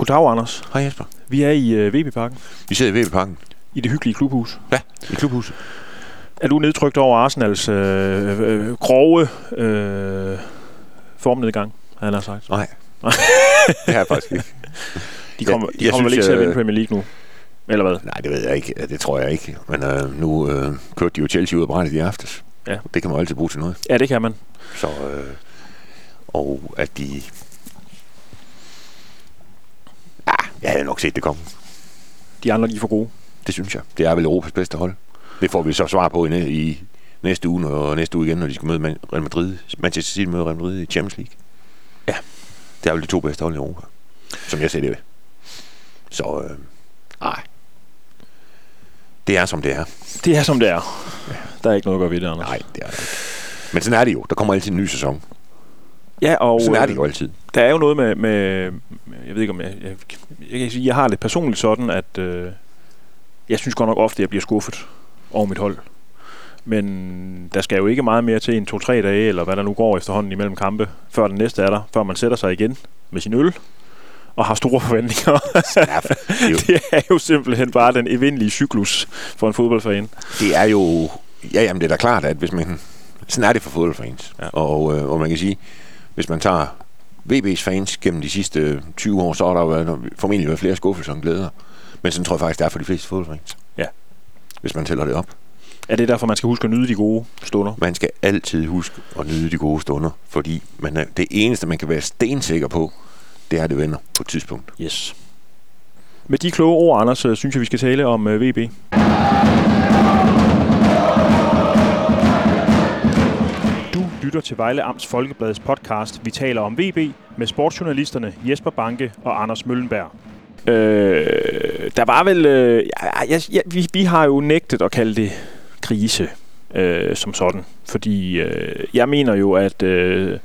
Goddag, Anders. Hej Jesper. Vi er i øh, VB-parken. Vi sidder i VB-parken. I det hyggelige klubhus. Ja, i klubhuset. Er du nedtrykt over Arsenals øh, øh, grove øh, formnedgang, han har sagt? Nej. det har jeg faktisk ikke. De kommer, Jeg- de jeg kommer vel synes, ikke til at vinde Premier League nu? Eller hvad? Nej, det ved jeg ikke. Det tror jeg ikke. Men øh, nu øh, kørte de jo Chelsea ud af brættet i aftes. Ja. Det kan man jo altid bruge til noget. Ja, det kan man. Så, øh, og at de... Ah, jeg havde nok set det komme. De andre, de er for gode. Det synes jeg. Det er vel Europas bedste hold. Det får vi så svar på i, i næste uge, og næste uge igen, når de skal møde Real Madrid. Manchester City møder Real Madrid i Champions League. Ja. Det er vel de to bedste hold i Europa, som jeg ser det. Så, øh, nej. Det er, som det er. Det er, som det er. Der er ikke noget at gøre ved det, Anders. Nej, det er det ikke. Men sådan er det jo. Der kommer altid en ny sæson. Ja, og Sådan er øh, det jo altid. der er jo noget med, med jeg ved ikke om jeg, jeg, jeg kan sige, jeg har det personligt sådan, at øh, jeg synes godt nok ofte, at jeg bliver skuffet over mit hold. Men der skal jo ikke meget mere til en to-tre dage, eller hvad der nu går efterhånden imellem kampe, før den næste er der, før man sætter sig igen med sin øl og har store forventninger. Ja, det, er jo, det er jo simpelthen bare den evindelige cyklus for en fodboldfan. det er jo... Ja, jamen, det er da klart, at hvis man... Sådan er det for fodboldfans. Ja. Og, øh, og man kan sige, hvis man tager VB's fans gennem de sidste 20 år, så har der jo været, formentlig været flere skuffelser end glæder. Men sådan tror jeg faktisk, det er for de fleste fodboldfans. Ja. Hvis man tæller det op. Er det derfor, man skal huske at nyde de gode stunder? Man skal altid huske at nyde de gode stunder, fordi man er, det eneste, man kan være stensikker på, det er, det vender på et tidspunkt. Yes. Med de kloge ord, Anders, øh, synes jeg, vi skal tale om øh, VB. Lytter til Vejle Amts Folkebladets podcast. Vi taler om VB med sportsjournalisterne Jesper Banke og Anders Møllenberg. Øh, der var vel... Øh, ja, ja, ja, vi, vi har jo nægtet at kalde det krise øh, som sådan. Fordi øh, jeg mener jo, at øh,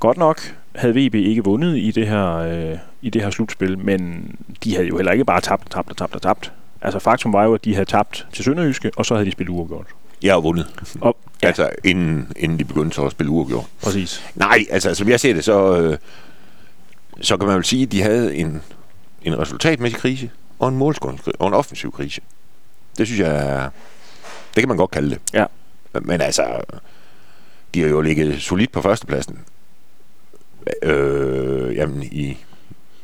godt nok havde VB ikke vundet i det her øh, i det her slutspil, men de havde jo heller ikke bare tabt, tabt og tabt og tabt. Altså faktum var jo, at de havde tabt til Sønderjyske, og så havde de spillet uafgjort. Jeg har vundet. Og, Ja. Altså, inden, inden de begyndte så at spille uafgjort. præcis. Nej, altså som jeg ser det, så, øh, så kan man vel sige, at de havde en, en resultatmæssig krise og en målscoringskrise og en offensiv krise. Det synes jeg det kan man godt kalde det. Ja. Men altså, de har jo ligget solidt på førstepladsen. Øh, jamen i,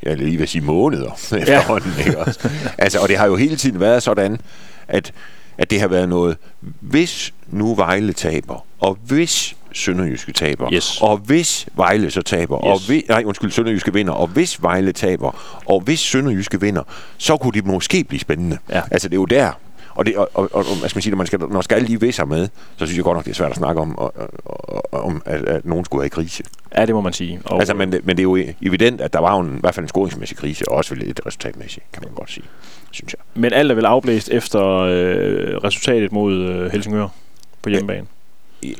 jeg lige vil sige måneder efterhånden, ikke også? Altså, og det har jo hele tiden været sådan, at, at det har været noget, hvis nu Vejle taber, og hvis Sønderjyske taber, Yes. og hvis Vejle så taber, yes. og hvis, nej, undskyld, Sønderjyske vinder, og hvis Vejle taber, og hvis Sønderjyske vinder, så kunne det måske blive spændende. Ja. Altså, det er jo der. Og, det, og, og, og hvad skal man sige, når, man skal, når skal alle lige visser med, så synes jeg godt nok, det er svært at snakke om, og, og, og, om at, at nogen skulle være i krise. Ja, det må man sige. Og, Altså, men, men det er jo evident, at der var en, i hvert fald en scoringsmæssig krise, og også lidt resultatmæssig, kan man godt sige, synes jeg. men alt er vel afblæst efter øh, resultatet mod øh, Helsingør på hjemmebane.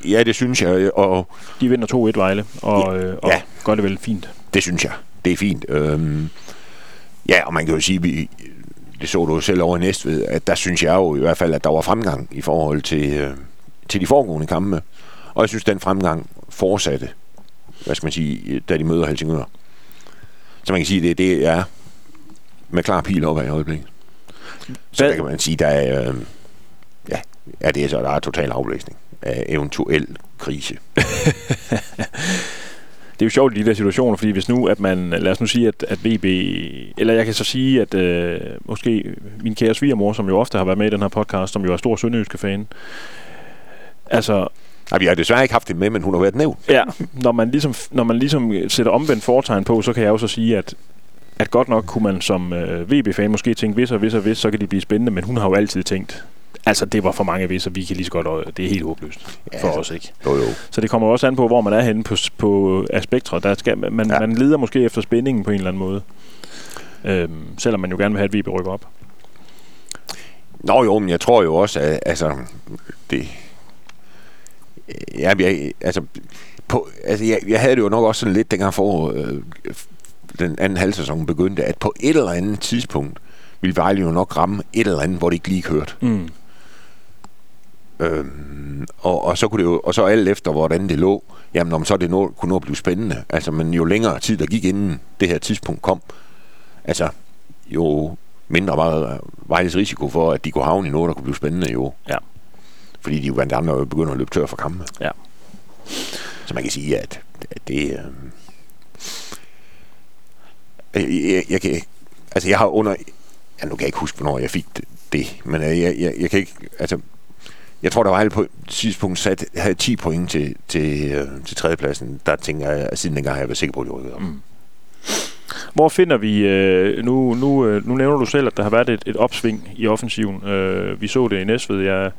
Ja, det synes jeg, og De vinder 2-1 Vejle, og, øh, og Ja. gør det vel fint. det synes jeg. Det er fint. Øhm, ja, og man kan jo sige, vi, det så du jo selv over i Næstved, at der synes jeg jo i hvert fald, at der var fremgang i forhold til, øh, til de foregående kampe. Og jeg synes, den fremgang fortsatte, hvad skal man sige, da de møder Helsingør. Så man kan sige, det, det er med klar pil op i øjeblikket. Så der kan man sige, der er, øh, ja, ja, det er så, der er total aflæsning af eventuel krise. Det er jo sjovt i de der situationer, fordi hvis nu, at man, lad os nu sige, at, at VB, eller jeg kan så sige, at øh, måske min kære svigermor, som jo ofte har været med i den her podcast, som jo er stor sønderjyske fan, altså, Nej, vi har desværre ikke haft det med, men hun har været nævnt. ja, når man ligesom, når man ligesom sætter omvendt foretegn på, så kan jeg jo så sige, at at godt nok kunne man som øh, VB-fan måske tænke, hvis og hvis og hvis, så kan de blive spændende, men hun har jo altid tænkt, altså det var for mange hvis, og vi kan lige så godt, øh, det er helt håbløst Ja, for os, ikke? Jo, jo. Så det kommer også an på, hvor man er henne på, på aspekter. Der skal, man, ja. Man leder måske efter spændingen på en eller anden måde. Øhm, selvom man jo gerne vil have, at VB rykker op. Nå jo, men jeg tror jo også, at altså, det... Ja, jeg, altså, på, altså jeg, jeg havde det jo nok også sådan lidt, dengang for øh, den anden halv sæson begyndte, at på et eller andet tidspunkt ville Vejle jo nok ramme et eller andet, hvor det ikke lige kørte. Mm. Øhm, og, og, så kunne det jo, og så alt efter, hvordan det lå, jamen om så det nå, kunne nå at blive spændende. Altså, men jo længere tid der gik inden det her tidspunkt kom, altså, jo mindre var Vejles risiko for, at de kunne havne i noget, der kunne blive spændende jo. Ja. Fordi de jo blandt andet begynder at løbe tør for kampe. Ja. Så man kan sige, at, at det... Øh, jeg, jeg, kan, altså jeg har under... Ja, nu kan jeg ikke huske, hvornår jeg fik det, det men jeg, jeg, jeg kan ikke... Altså, jeg tror, der var på et tidspunkt sat, havde 10 point til, til, øh, til tredjepladsen. Der tænker jeg, at siden dengang har jeg været sikker på, at de rykkede op. Mm. Hvor finder vi, øh, nu, nu, øh, nu nævner du selv, at der har været et, et opsving i offensiven. Øh, vi så det i Næstved, jeg,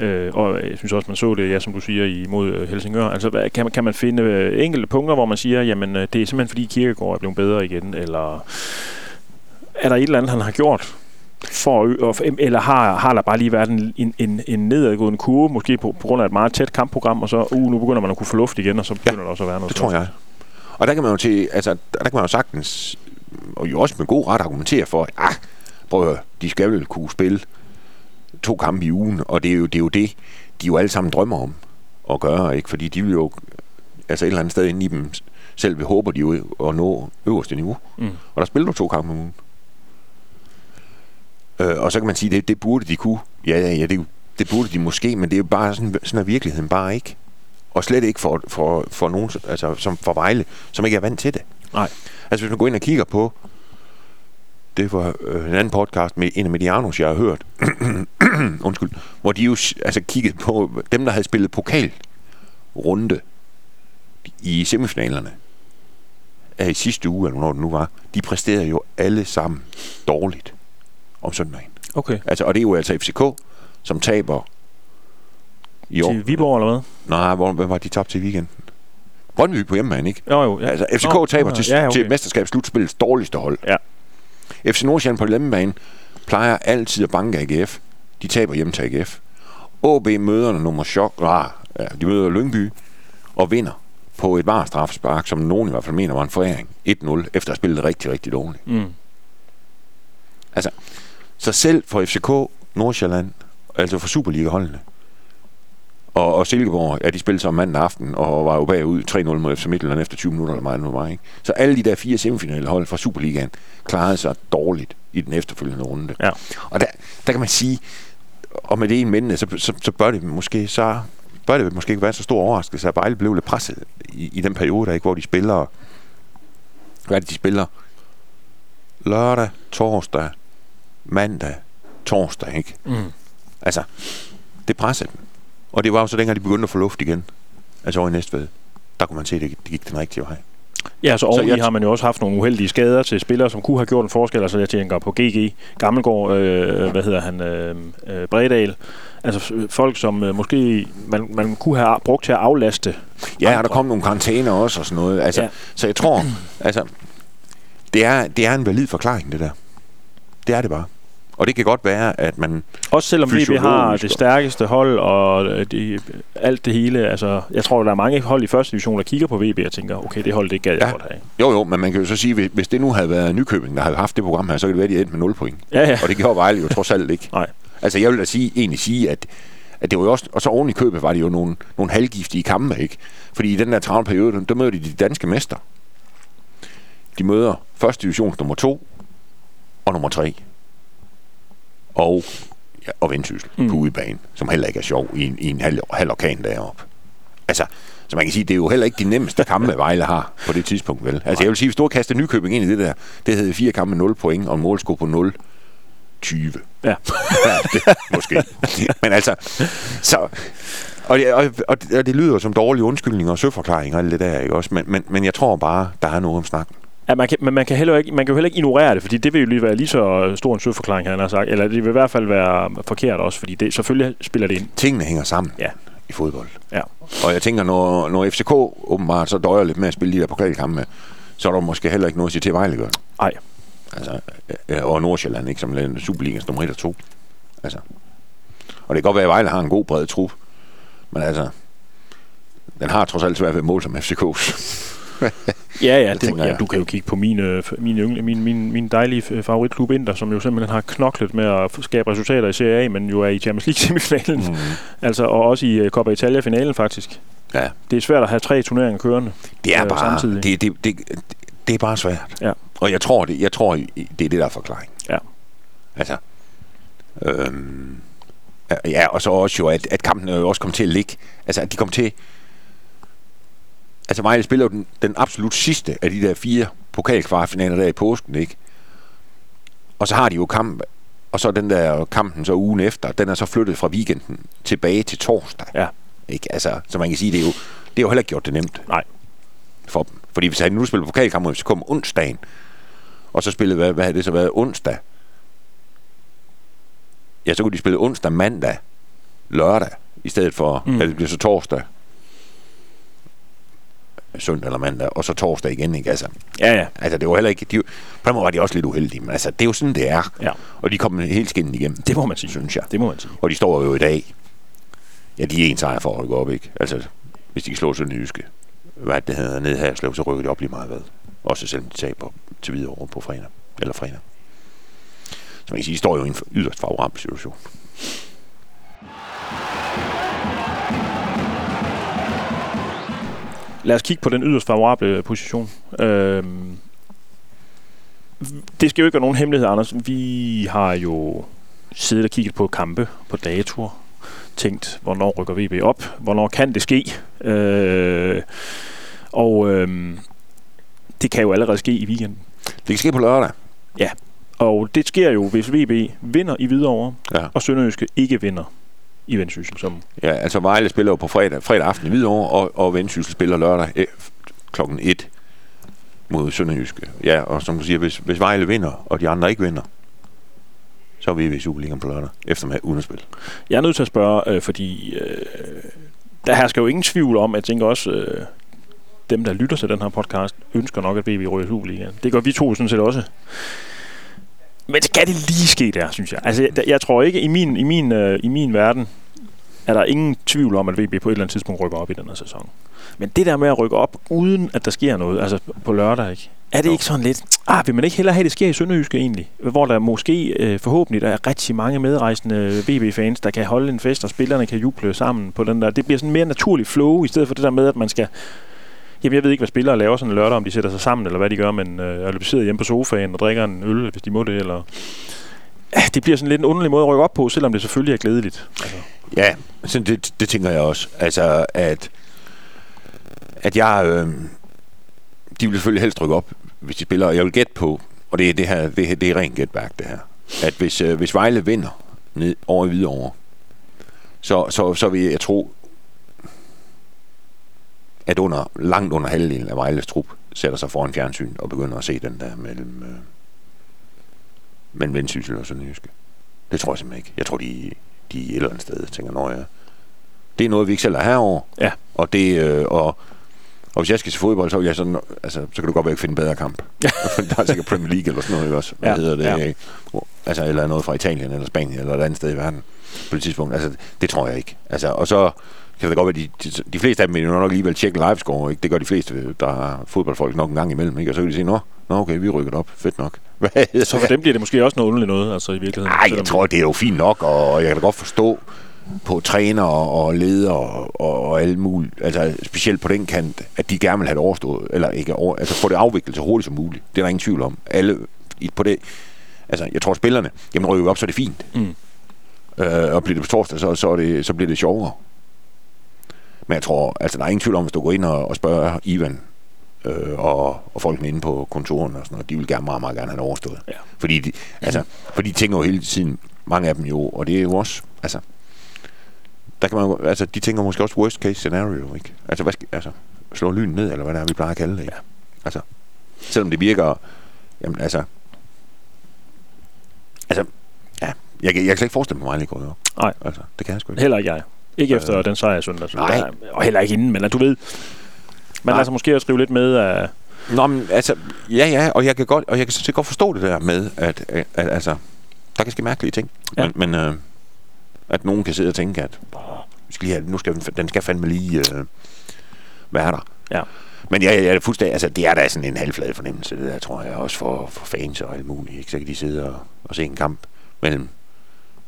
øh, og jeg synes også, man så det, ja, som du siger, imod øh, Helsingør. Altså, hvad, kan, man, kan man finde øh, enkelte punkter, hvor man siger, jamen, øh, det er simpelthen fordi Kirkegaard er blevet bedre igen, eller er der et eller andet, han har gjort, for, eller har, har der bare lige været en, en, en, en nedadgående kurve, måske på, på grund af et meget tæt kampprogram, og så uh, nu begynder man at kunne få luft igen, og så begynder ja, der også at være noget. det tror jeg. Og der kan man jo til, altså, der kan man jo sagtens, og jo også med god ret argumentere for, at ah, prøv at høre, de skal vel kunne spille to kampe i ugen, og det er jo det, er jo det de jo alle sammen drømmer om at gøre, ikke? fordi de vil jo altså et eller andet sted inde i dem selv vil håber de jo at nå øverste niveau. Mm. Og der spiller du to kampe om ugen. Øh, og så kan man sige, det, det burde de kunne. Ja, ja, ja, det, det burde de måske, men det er jo bare sådan, sådan er virkeligheden bare ikke. Og slet ikke for, for, for nogen, altså som for Vejle, som ikke er vant til det. Nej. Altså hvis man går ind og kigger på, det var øh, en anden podcast med en af Medianos, jeg har hørt, undskyld, hvor de jo altså kiggede på dem, der havde spillet pokalrunde i semifinalerne af i sidste uge, eller hvornår det nu var, de præsterede jo alle sammen dårligt om søndagen. Okay. Altså, og det er jo altså FCK, som taber i år. Til Viborg, eller hvad? Nej, hvor, hvor var de tabt til weekenden? Brøndby på hjemmebane, ikke? Jo, jo. Ja. Altså, FCK Nå, taber til, ja, okay. til mesterskabsslutspillets dårligste hold. Ja. FC Nordsjælland på hjemmebane plejer altid at banke AGF. De taber hjem til AGF. OB møder nummer chok. Ah, ja, de møder Lyngby og vinder på et varestraffespark, som nogen i hvert fald mener var en foræring. 1-0, efter at have spillet rigtig, rigtig dårligt. Mm. Altså, så selv for FCK, Nordsjælland, altså for Superliga-holdene, og, og Silkeborg, ja, de spillede så mandag aften, og var jo bagud 3-0 mod FC Midtjylland efter 20 minutter, eller meget nu var, ikke? Så alle de der fire semifinale hold fra Superligaen klarede sig dårligt i den efterfølgende runde. Ja. Og der, der kan man sige, og med det en mændene, så, så, så bør det måske så bør det måske ikke være så stor overraskelse, at Vejle blev lidt presset i, i den periode, der, ikke, hvor de spiller hvad er det, de spiller? Lørdag, torsdag, mandag, torsdag, ikke? Mm. Altså, det pressede dem. Og det var jo så dengang, de begyndte at få luft igen. Altså over i Næstved. Der kunne man se, at det, gik den rigtige vej. Ja, så oveni jeg... har man jo også haft nogle uheldige skader til spillere, som kunne have gjort en forskel. Altså jeg tænker på GG, Gammelgaard, øh, hvad hedder han, øh, øh, Bredal. Altså folk, som øh, måske man, man kunne have brugt til at aflaste. Ja, og der kom nogle karantæner også og sådan noget. Altså, ja. Så jeg tror, altså, det er, det er en valid forklaring, det der. Det er det bare. Og det kan godt være, at man... Også selvom vi har det stærkeste hold og øh, de, alt det hele. Altså, jeg tror, der er mange hold i første division, der kigger på VB og tænker, okay, det hold, det gad jeg ja. godt have. Jo, jo, men man kan jo så sige, hvis, hvis det nu havde været Nykøbing, der havde haft det program her, så kan det være, at de endte med 0 point. Ja, ja. Og det gjorde Vejle jo trods alt ikke. Nej. Altså, jeg vil da sige, egentlig sige, at at det var jo også, og så oven i købet var det jo nogle, nogle halvgiftige kampe, ikke? Fordi i den der travle periode, der møder de de danske mester. De møder første division nummer to og nummer tre og, ja, og Vendsyssel mm. på udebane, som heller ikke er sjov i en, i en halv, halv orkan deroppe. Altså, så man kan sige, det er jo heller ikke de nemmeste kampe, Vejle har på det tidspunkt, vel? Altså, jeg vil sige, hvis du har kastet Nykøbing ind i det der, det havde fire kampe med 0 point, og en målsko på 0, 20. Ja. ja det, måske. Men altså, så... Og det, og, og, og det lyder som dårlige undskyldninger og søforklaringer og alt det der, ikke også? Men, men, men jeg tror bare, der er noget om snakken. Ja, man kan, men man kan, heller ikke, man kan jo heller ikke ignorere det, fordi det vil jo lige være lige så stor en sødforklaring, han har sagt. Eller det vil i hvert fald være forkert også, fordi det, selvfølgelig spiller det ind. Tingene hænger sammen ja. i fodbold. Ja. Og jeg tænker, når, når FCK åbenbart så døjer lidt med at spille de der pokalkampe, så er der måske heller ikke noget at sige til Vejle gør. Nej. Altså, og Nordsjælland, ikke, som lader Superligas nummer 1 og 2. Altså. Og det kan godt være, at Vejle har en god bred trup, men altså, den har trods alt svært ved mål som FCK's. ja, ja, det, ja, du kan jo kigge på mine, mine, min, min, min dejlige favoritklub Inter, som jo simpelthen har knoklet med at skabe resultater i Serie A, men jo er i Champions League-semifinalen. Mm. altså, og også i uh, Coppa Italia-finalen faktisk. Ja. Det er svært at have tre turneringer kørende. Det er øh, bare, samtidig. Det, det, det, det er bare svært. Ja. Og jeg tror, det, jeg tror, det er det, der er forklaring. Ja. Altså, øhm, ja, og så også jo, at, at kampen jo også kom til at ligge. Altså, at de kom til... Altså, Vejle spiller jo den, den absolut sidste af de der fire pokalkvartfinaler der i påsken, ikke? Og så har de jo kamp, og så den der kampen så ugen efter, den er så flyttet fra weekenden tilbage til torsdag. Ja. Ikke? Altså, så man kan sige, det er jo, det er jo heller ikke gjort det nemt Nej. for dem. Fordi hvis han nu spiller pokalkamp, og hvis kom onsdagen, og så spillede, hvad, hvad havde det så været, onsdag? Ja, så kunne de spille onsdag, mandag, lørdag, i stedet for, mm. at det bliver så torsdag, søndag eller mandag, og så torsdag igen, ikke? Altså, Ja, ja. altså det var heller ikke, de, på den måde var de også lidt uheldige, men altså, det er jo sådan, det er. Ja. Og de kom helt skinnende igennem. Det må man sige. Synes jeg. Det må man sige. Og de står jo i dag, ja, de er en sejr for at rykke op, ikke? Altså, hvis de kan slå Sønderjyske, hvad det hedder, nede her, så rykker de op lige meget hvad. Også selvom de taber til videre over på fredag, eller fredag. Så man kan sige, de står jo i en yderst favorabel situation. Lad os kigge på den yderst favorable position. Øhm, det skal jo ikke være nogen hemmelighed, Anders. Vi har jo siddet og kigget på kampe, på datoer, tænkt, hvornår rykker VB op, hvornår kan det ske. Øh, og øhm, det kan jo allerede ske i weekenden. Det kan ske på lørdag. Og det sker jo, hvis VB vinder i Hvidovre, Ja. og Sønderjyske ikke vinder i Vendsyssel. Som, Ja, altså Vejle spiller jo på fredag, fredag aften i Hvidovre, og, og Vendsyssel spiller lørdag eh, klokken 1 mod Sønderjyske. Ja, og som du siger, hvis, hvis Vejle vinder, og de andre ikke vinder, så er vi i Superligaen på lørdag, efter med uden at spille. Jeg er nødt til at spørge, øh, fordi øh, der hersker jo ingen tvivl om, at jeg tænker også, øh, dem, der lytter til den her podcast, ønsker nok, at VB ryger Superligaen. Det gør vi to sådan set også. Men skal det lige ske der, synes jeg? Altså, jeg, jeg tror ikke, i min, i, min, øh, i min verden, er der ingen tvivl om, at VB på et eller andet tidspunkt rykker op i den her sæson. Men det der med at rykke op, uden at der sker noget, altså på lørdag, ikke? Er det Jo. ikke sådan lidt, ah, vil man ikke hellere have, det sker i Sønderjyske egentlig? Hvor der måske øh, forhåbentlig der er rigtig mange medrejsende VB-fans, der kan holde en fest, og spillerne kan juble sammen på den der. Det bliver sådan mere naturlig flow, i stedet for det der med, at man skal... Jamen, jeg ved ikke, hvad spillere laver sådan en lørdag, om de sætter sig sammen, eller hvad de gør, men øh, er de sidder hjemme på sofaen og drikker en øl, hvis de må det, eller... Det bliver sådan lidt en underlig måde at rykke op på, selvom det selvfølgelig er glædeligt. Altså, Ja, sådan det, det tænker jeg også. Altså, at, at jeg... Øh, de vil selvfølgelig helst rykke op, hvis de spiller. Og jeg vil gætte på, og det er, det her, det, her, det er rent gætværk, det her. At hvis, øh, hvis Vejle vinder ned over i Hvidovre, så, så, så vil jeg tro, at under, langt under halvdelen af Vejles trup sætter sig foran fjernsyn og begynder at se den der mellem, øh, mellem Vendsyssel og Sønderjyske. Det tror jeg simpelthen ikke. Jeg tror, de, de er et eller andet sted tænker, når jeg, det er noget, vi ikke selv er herover. Ja. Og det, øh, og, og hvis jeg skal se fodbold, så, jeg sådan, altså, så kan du godt være ikke finde en bedre kamp. der er sikkert Premier League eller sådan noget, ikke også? Hvad Ja, hedder det? ja. Ja. Altså, eller noget fra Italien eller Spanien eller et andet sted i verden på det tidspunkt. Altså, det tror jeg ikke. Altså, og så kan det godt være, de, de, de fleste af dem vil nok alligevel tjekke livescore, ikke? Det gør de fleste, der har fodboldfolk nok en gang imellem, ikke? Og så kan de sige, nå, nå okay, vi rykker op. Fedt nok. Hvad så for dem bliver det måske også noget underligt noget, altså i virkeligheden. Nej, jeg tror, det er jo fint nok, og jeg kan da godt forstå på træner og ledere og, og alle mulige, altså specielt på den kant, at de gerne vil have det overstået, eller ikke over, altså få det afviklet så hurtigt som muligt. Det er der ingen tvivl om. Alle på det, altså jeg tror spillerne, jamen rykker vi op, så er det fint. Mm. Øh, og bliver det på torsdag, så, så, er det, så bliver det sjovere. Men jeg tror, altså der er ingen tvivl om, hvis du går ind og, og spørger Ivan øh, og, og folkene inde på kontoren og sådan noget, de vil gerne meget, meget gerne have det overstået. Ja. Fordi de, altså, for de tænker jo hele tiden, mange af dem jo, og det er jo også, altså, der kan man altså, de tænker måske også worst case scenario, ikke? Altså, hvad skal, altså, slå lyn ned, eller hvad det er, vi plejer at kalde det, ikke? Ja. Altså, selvom det virker, jamen, altså, altså, ja, jeg, kan- jeg kan slet ikke forestille mig, mig går jo. Nej. Altså, det kan jeg sgu ikke. Heller ikke jeg. Ikke Øh, efter den sejr i søndag. nej. Og heller ikke inden, men at du ved, man lader sig måske også skrive lidt med af... Nå, men altså, ja, ja, og jeg kan godt, og jeg kan sådan set godt forstå det der med, at, at, at altså, der kan ske mærkelige ting. Ja. Men, men øh, at nogen kan sidde og tænke, at "Åh, vi skal lige have, nu skal den, den skal fandme lige øh, være der. Ja. Men jeg, jeg er fuldstændig, altså, det er da sådan en halvflad fornemmelse, det der, tror jeg, også for, for fans og alt muligt. Ikke? Så kan de sidde og, og se en kamp mellem,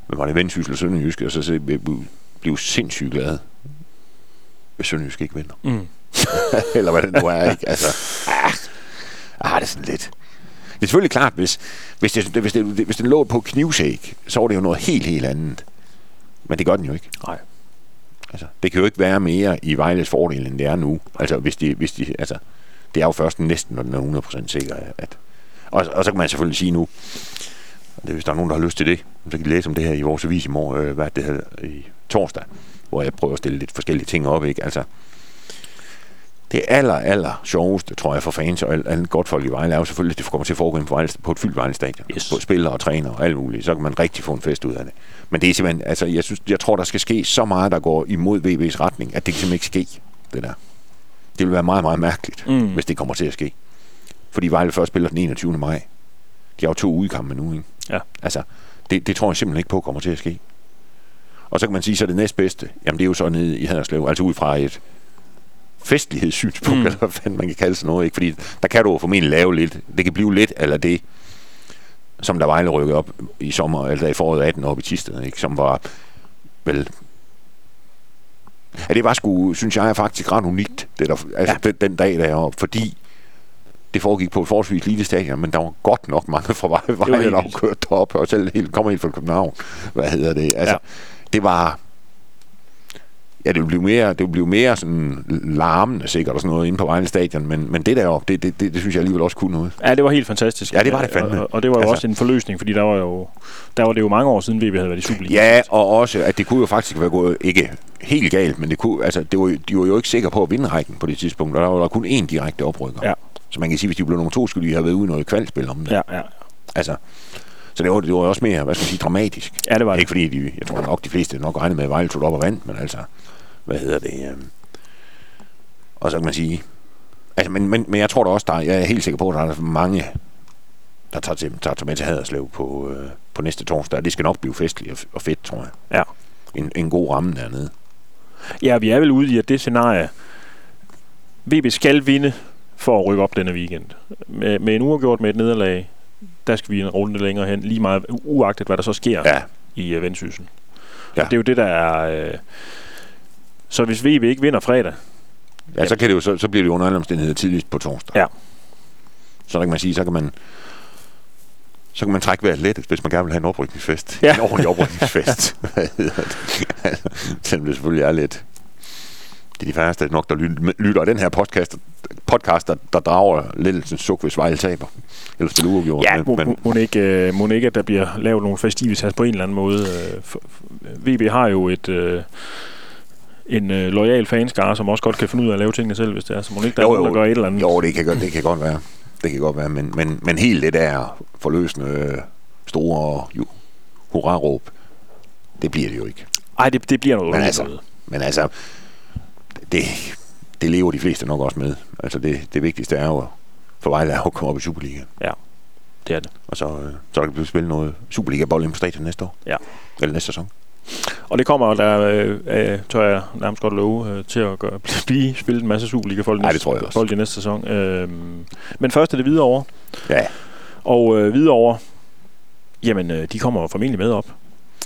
med var det Vendsyssel og Sønderjyske, og så se, blive, sindssygt glade, hvis Sønderjyske ikke vinder. Mm. Eller hvad det nu er, ikke? Altså, ah, ah, det er sådan lidt. Det er selvfølgelig klart, hvis, hvis, det, hvis, det, hvis den lå på knivsæk, så var det jo noget helt, helt andet. Men det gør den jo ikke. Nej. Altså, det kan jo ikke være mere i Vejles fordel, end det er nu. Altså, hvis de, hvis de, altså, det er jo først næsten, når den er 100% sikker. At, og, og så kan man selvfølgelig sige nu, hvis der er nogen, der har lyst til det, så kan de læse om det her i vores avis i morgen, øh, hvad det hedder, i torsdag, hvor jeg prøver at stille lidt forskellige ting op. Ikke? Altså, det aller, aller sjoveste, tror jeg, for fans og alle godt folk i Vejle, er jo selvfølgelig, at det kommer til at foregå på, Vejle, på et fyldt Vejle stadion. Yes. På spillere og træner og alt muligt. Så kan man rigtig få en fest ud af det. Men det er simpelthen, altså, jeg, synes, jeg tror, der skal ske så meget, der går imod VB's retning, at det kan simpelthen ikke ske, det der. Det vil være meget, meget mærkeligt, mm. hvis det kommer til at ske. Fordi Vejle først spiller den 21. maj. De har jo to udkampe nu, ikke? Ja. Altså, det, det tror jeg simpelthen ikke på kommer til at ske. Og så kan man sige, så det næstbedste, jamen det er jo så nede i Haderslev, altså ud fra et festlighedssynspunkt, mm. eller hvad fanden man kan kalde sådan noget, ikke? Fordi der kan du formentlig lave lidt, det kan blive lidt, eller det, som der Vejle rykkede op i sommer, eller i foråret 18 op i Tisted, ikke? Som var vel Ja, det var sgu, synes jeg, er faktisk ret unikt, det der, altså ja. den, den dag deroppe, fordi det foregik på et forholdsvis lille stadion, men der var godt nok mange fra Vejle, Vejle der kørt derop, og selv helt, kommer helt fra København. Hvad hedder det? Altså, ja. det var... Ja, det blive mere, det blive mere sådan larmende sikkert og sådan noget inde på Vejle Stadion, men, men det deroppe, det, det, det, det, synes jeg alligevel også kunne noget. Ja, det var helt fantastisk. Ja, det var det fandme. Og, og det var jo altså, også en forløsning, fordi der var jo der var det jo mange år siden, vi havde været i Superliga. Ja, og også, at det kunne jo faktisk være gået, ikke helt galt, men det kunne, altså, det var, de var jo ikke sikre på at vinde rækken på det tidspunkt, og der var der kun én direkte oprykker. Ja. Så man kan sige, hvis de blev nummer to, skulle de have været ude i noget kvalspil om det. Ja, ja. Altså, så det var, det var også mere, hvad skal man sige, dramatisk. Ja, det var det. Ikke fordi, de, jeg tror nok, de fleste nok regnede med, at Vejle tog op og vandt, men altså, hvad hedder det? Øh, og så kan man sige, altså, men, men, men jeg tror da også, der, jeg er helt sikker på, at der er mange, der tager, til, tager med til Haderslev på, øh, på næste torsdag. Det skal nok blive festligt og, og fedt, tror jeg. Ja. En, en god ramme dernede. Ja, vi er vel ude i, at det scenarie, VB skal vinde for at rykke op denne weekend. Med, med en uafgjort med et nederlag, der skal vi en runde længere hen, lige meget uagtet, hvad der så sker ja. i uh, Vendsyssel. Ja. det er jo det, der er... Uh, så hvis VB ikke vinder fredag... Ja, så, kan det jo, så, så bliver det jo under alle omstændigheder tidligst på torsdag. Ja. Så der kan man sige, så kan man så kan man trække vejret let, hvis man gerne vil have en oprykningsfest. Ja. En ordentlig oprykningsfest. Selvom det selvfølgelig er lidt... Det er de færreste nok, der lytter den her podcast, podcast der, der drager lidt en suk, hvis Vejle taber. Eller spiller uafgjort. Ja, må, men, må, ikke, må ikke, at der bliver lavet nogle festivitas på en eller anden måde. Øh, VB har jo et... Øh, en øh, lojal fanskare, som også godt kan finde ud af at lave tingene selv, hvis det er. Så må ikke der, jo, jo, der gør et eller andet. Jo, det kan, det kan godt være. Det kan godt være, men, men, men helt det der forløsende store jo, hurra-råb, det bliver det jo ikke. Nej, det, det bliver noget men altså, men altså, det, det lever de fleste nok også med. Altså det, det vigtigste er jo for Vejle at komme op i Superliga. Ja, det er det. Og så, øh, så der kan blive spillet noget Superliga-bold på stadion næste år. Ja. Eller næste sæson. Og det kommer der, øh, øh, tør jeg nærmest godt love, øh, til at gøre, blive spillet en masse Superliga folk, Nej, det tror jeg også. folk i næste sæson. Øh, men først er det videre over. Ja. Og øh, videre over, jamen øh, de kommer formentlig med op.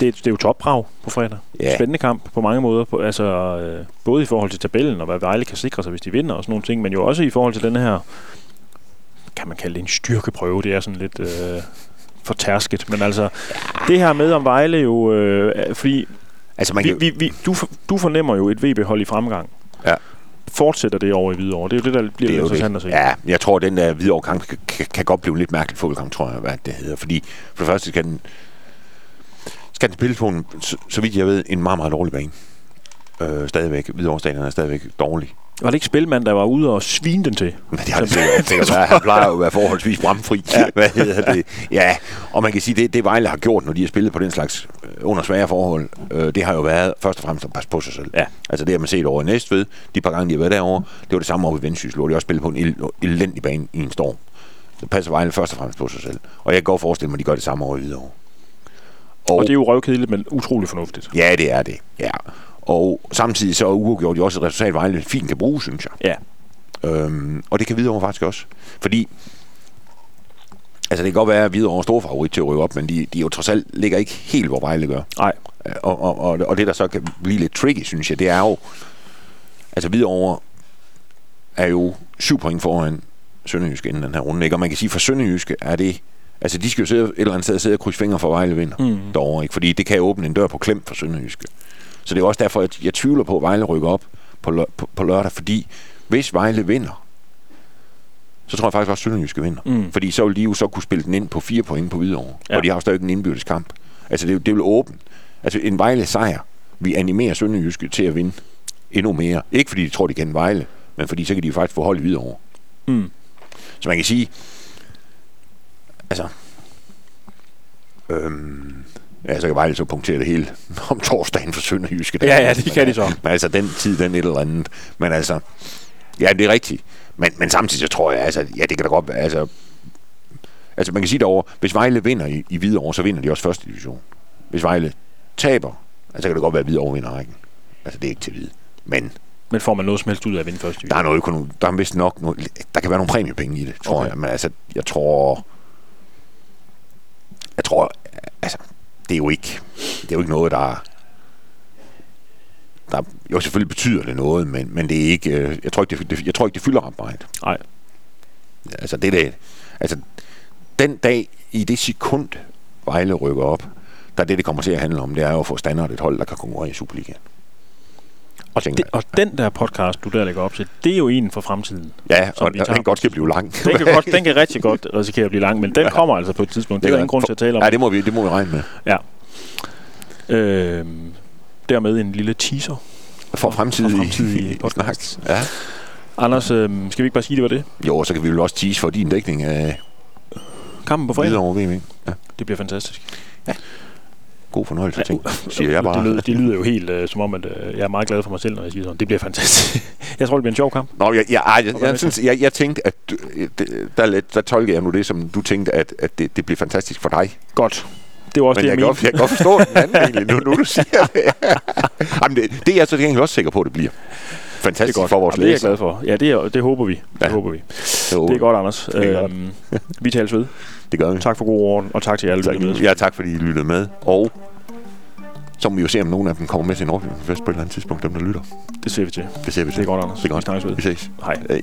Det, det er jo topbrav på fredag. Ja. Spændende kamp på mange måder. På, altså, øh, både i forhold til tabellen og hvad Vejle kan sikre sig, hvis de vinder og sådan nogle ting, men jo også i forhold til den her, kan man kalde det en styrkeprøve. Det er sådan lidt... Øh, for tærsket. Men altså, det her med om Vejle jo... Øh, fordi altså, man vi, kan... vi, vi, du, du fornemmer jo et VB-hold i fremgang. Ja. Fortsætter det over i Hvidovre? Det er jo det, der bliver det interessant det. at se. Ja, jeg tror, at den der Hvidovre kamp kan, kan, kan godt blive lidt mærkelig fodboldkamp, tror jeg, hvad det hedder. Fordi for det første skal den, skal den spille på en, så, så vidt jeg ved, en meget, meget dårlig bane. Øh, stadigvæk. Hvidovre stadion er stadigvæk dårlig. Var det ikke Spilmand, der var ude og svine den til? Men det har det sikkert. sikkert være. Han plejer jo at være forholdsvis bramfri. Ja. Hvad hedder det? Ja, og man kan sige, det, det Vejle har gjort, når de har spillet på den slags øh, under svære forhold, øh, det har jo været først og fremmest at passe på sig selv. Ja. Altså det har man set over i Næstved, de par gange, de har været derovre, det var det samme over i Vendsyssel, hvor de også spillede på en elendig bane i en storm. Så passer Vejle først og fremmest på sig selv. Og jeg kan godt forestille mig, at de gør det samme over i Hvidovre. Og, og det er jo røvkedeligt, men utrolig fornuftigt. Ja, det er det. Ja. Og samtidig så er uafgjort jo også et resultat, Vejle fint kan bruge, synes jeg. Ja. Øhm, og det kan Hvidovre faktisk også. Fordi Altså det kan godt være, at Hvidovre er stor favorit til at rykke op, men de, de jo trods alt ligger ikke helt, hvor Vejle gør. Nej. Og, og, og, og det, der så kan blive lidt tricky, synes jeg, det er jo... Altså Hvidovre er jo syv point foran Sønderjyske inden den her runde. Ikke? Og man kan sige, for Sønderjyske er det... Altså, de skal jo sidde et eller andet sted sidde og krydse fingre for Vejle vinder mm. derovre, ikke? Fordi det kan åbne en dør på klem for Sønderjyske. Så det er også derfor, at jeg tvivler på, at Vejle rykker op på, lø- på, på lørdag, fordi hvis Vejle vinder, så tror jeg faktisk også, at Sønderjyske vinder. Mm. Fordi så vil de jo så kunne spille den ind på fire point på Hvidovre. Ja. Og de har jo stadig en indbyrdes kamp. Altså, det, det vil åbne. Altså, en Vejle sejr. Vi animerer Sønderjyske til at vinde endnu mere. Ikke fordi de tror, de kan Vejle, men fordi så kan de faktisk få hold i Hvidovre. Mm. Så man kan sige, altså, øhm, ja, så kan Vejle så punktere det hele om torsdagen for Sønderjyske. Ja, ja, det kan de så. Men altså, den tid, den et eller andet. Men altså, ja, det er rigtigt. Men, men samtidig så tror jeg, altså, ja, det kan da godt være, altså, altså man kan sige derovre, hvis Vejle vinder i, i Hvidovre, så vinder de også første division. Hvis Vejle taber, altså kan det godt være, at Hvidovre vinder rækken. Altså, det er ikke til vide. Men Men får man noget som helst ud af at vinde første division? der er noget økonomi, der er vist nok noget, der kan være nogle præmiepenge i det, tror okay. jeg. Men altså, jeg tror, jeg tror, altså, det er jo ikke, det er jo ikke noget, der, der jo selvfølgelig betyder det noget, men, men det er ikke, øh, jeg tror ikke, det, det, jeg tror ikke, det fylder ret meget. Nej. Altså, det er det, altså, den dag, i det sekund, Vejle rykker op, der er det, det kommer til at handle om, det er jo at få standard et hold, der kan konkurrere i Superligaen. Og, det, jeg. og den der podcast, du der lægger op til, det er jo en for fremtiden. Ja, og, og den godt skal blive lang. Den kan, godt, den kan rigtig godt risikere at blive lang, men den kommer altså på et tidspunkt. Det er der ingen grund til at tale om. Ja, det må vi, det må vi regne med. Ja. Øh, dermed en lille teaser. For fremtidige, for fremtidige snak. podcasts. Ja. Anders, øh, skal vi ikke bare sige, det var det? Jo, så kan vi vel også tease for din dækning af Kampen på fredag. videre over VM. Ja. Det bliver fantastisk. God fornøjelse, Ja, ting, siger jeg bare. Det lyder, det lyder jo helt øh, som om, at øh, jeg er meget glad for mig selv, når jeg siger sådan. Det bliver fantastisk. jeg tror, det bliver en sjov kamp. Nå, jeg, jeg, jeg, jeg, jeg, synes, jeg, jeg tænkte, at det- der, lidt- der tolker jeg nu det, som du tænkte, at, at det, det bliver fantastisk for dig. Godt. Det var også Men det, jeg, jeg, godt, jeg kan godt forstå den anden egentlig, nu, nu du siger det. Jamen, det. Det er jeg så til gengæld også sikker på, at det bliver. Det Fantastisk godt. for vores Jamen, det er jeg læsere. glad for. Ja, det, er, det håber vi. Det Ja. håber vi. Det, Det er godt, Anders. Det er godt. Øhm, vi tales ved. det gør vi. Tak for god orden, og tak til jer, alle, der Tak, lyttede med. ja, tak fordi I lyttede med. Og så må vi jo se, om nogen af dem kommer med til en Nordjylland Fest på et eller andet tidspunkt, dem der lytter. Det ser vi til. Det ser vi til. Det er godt, Anders. Det er godt. Vi. Vi ses. Hej. Hej.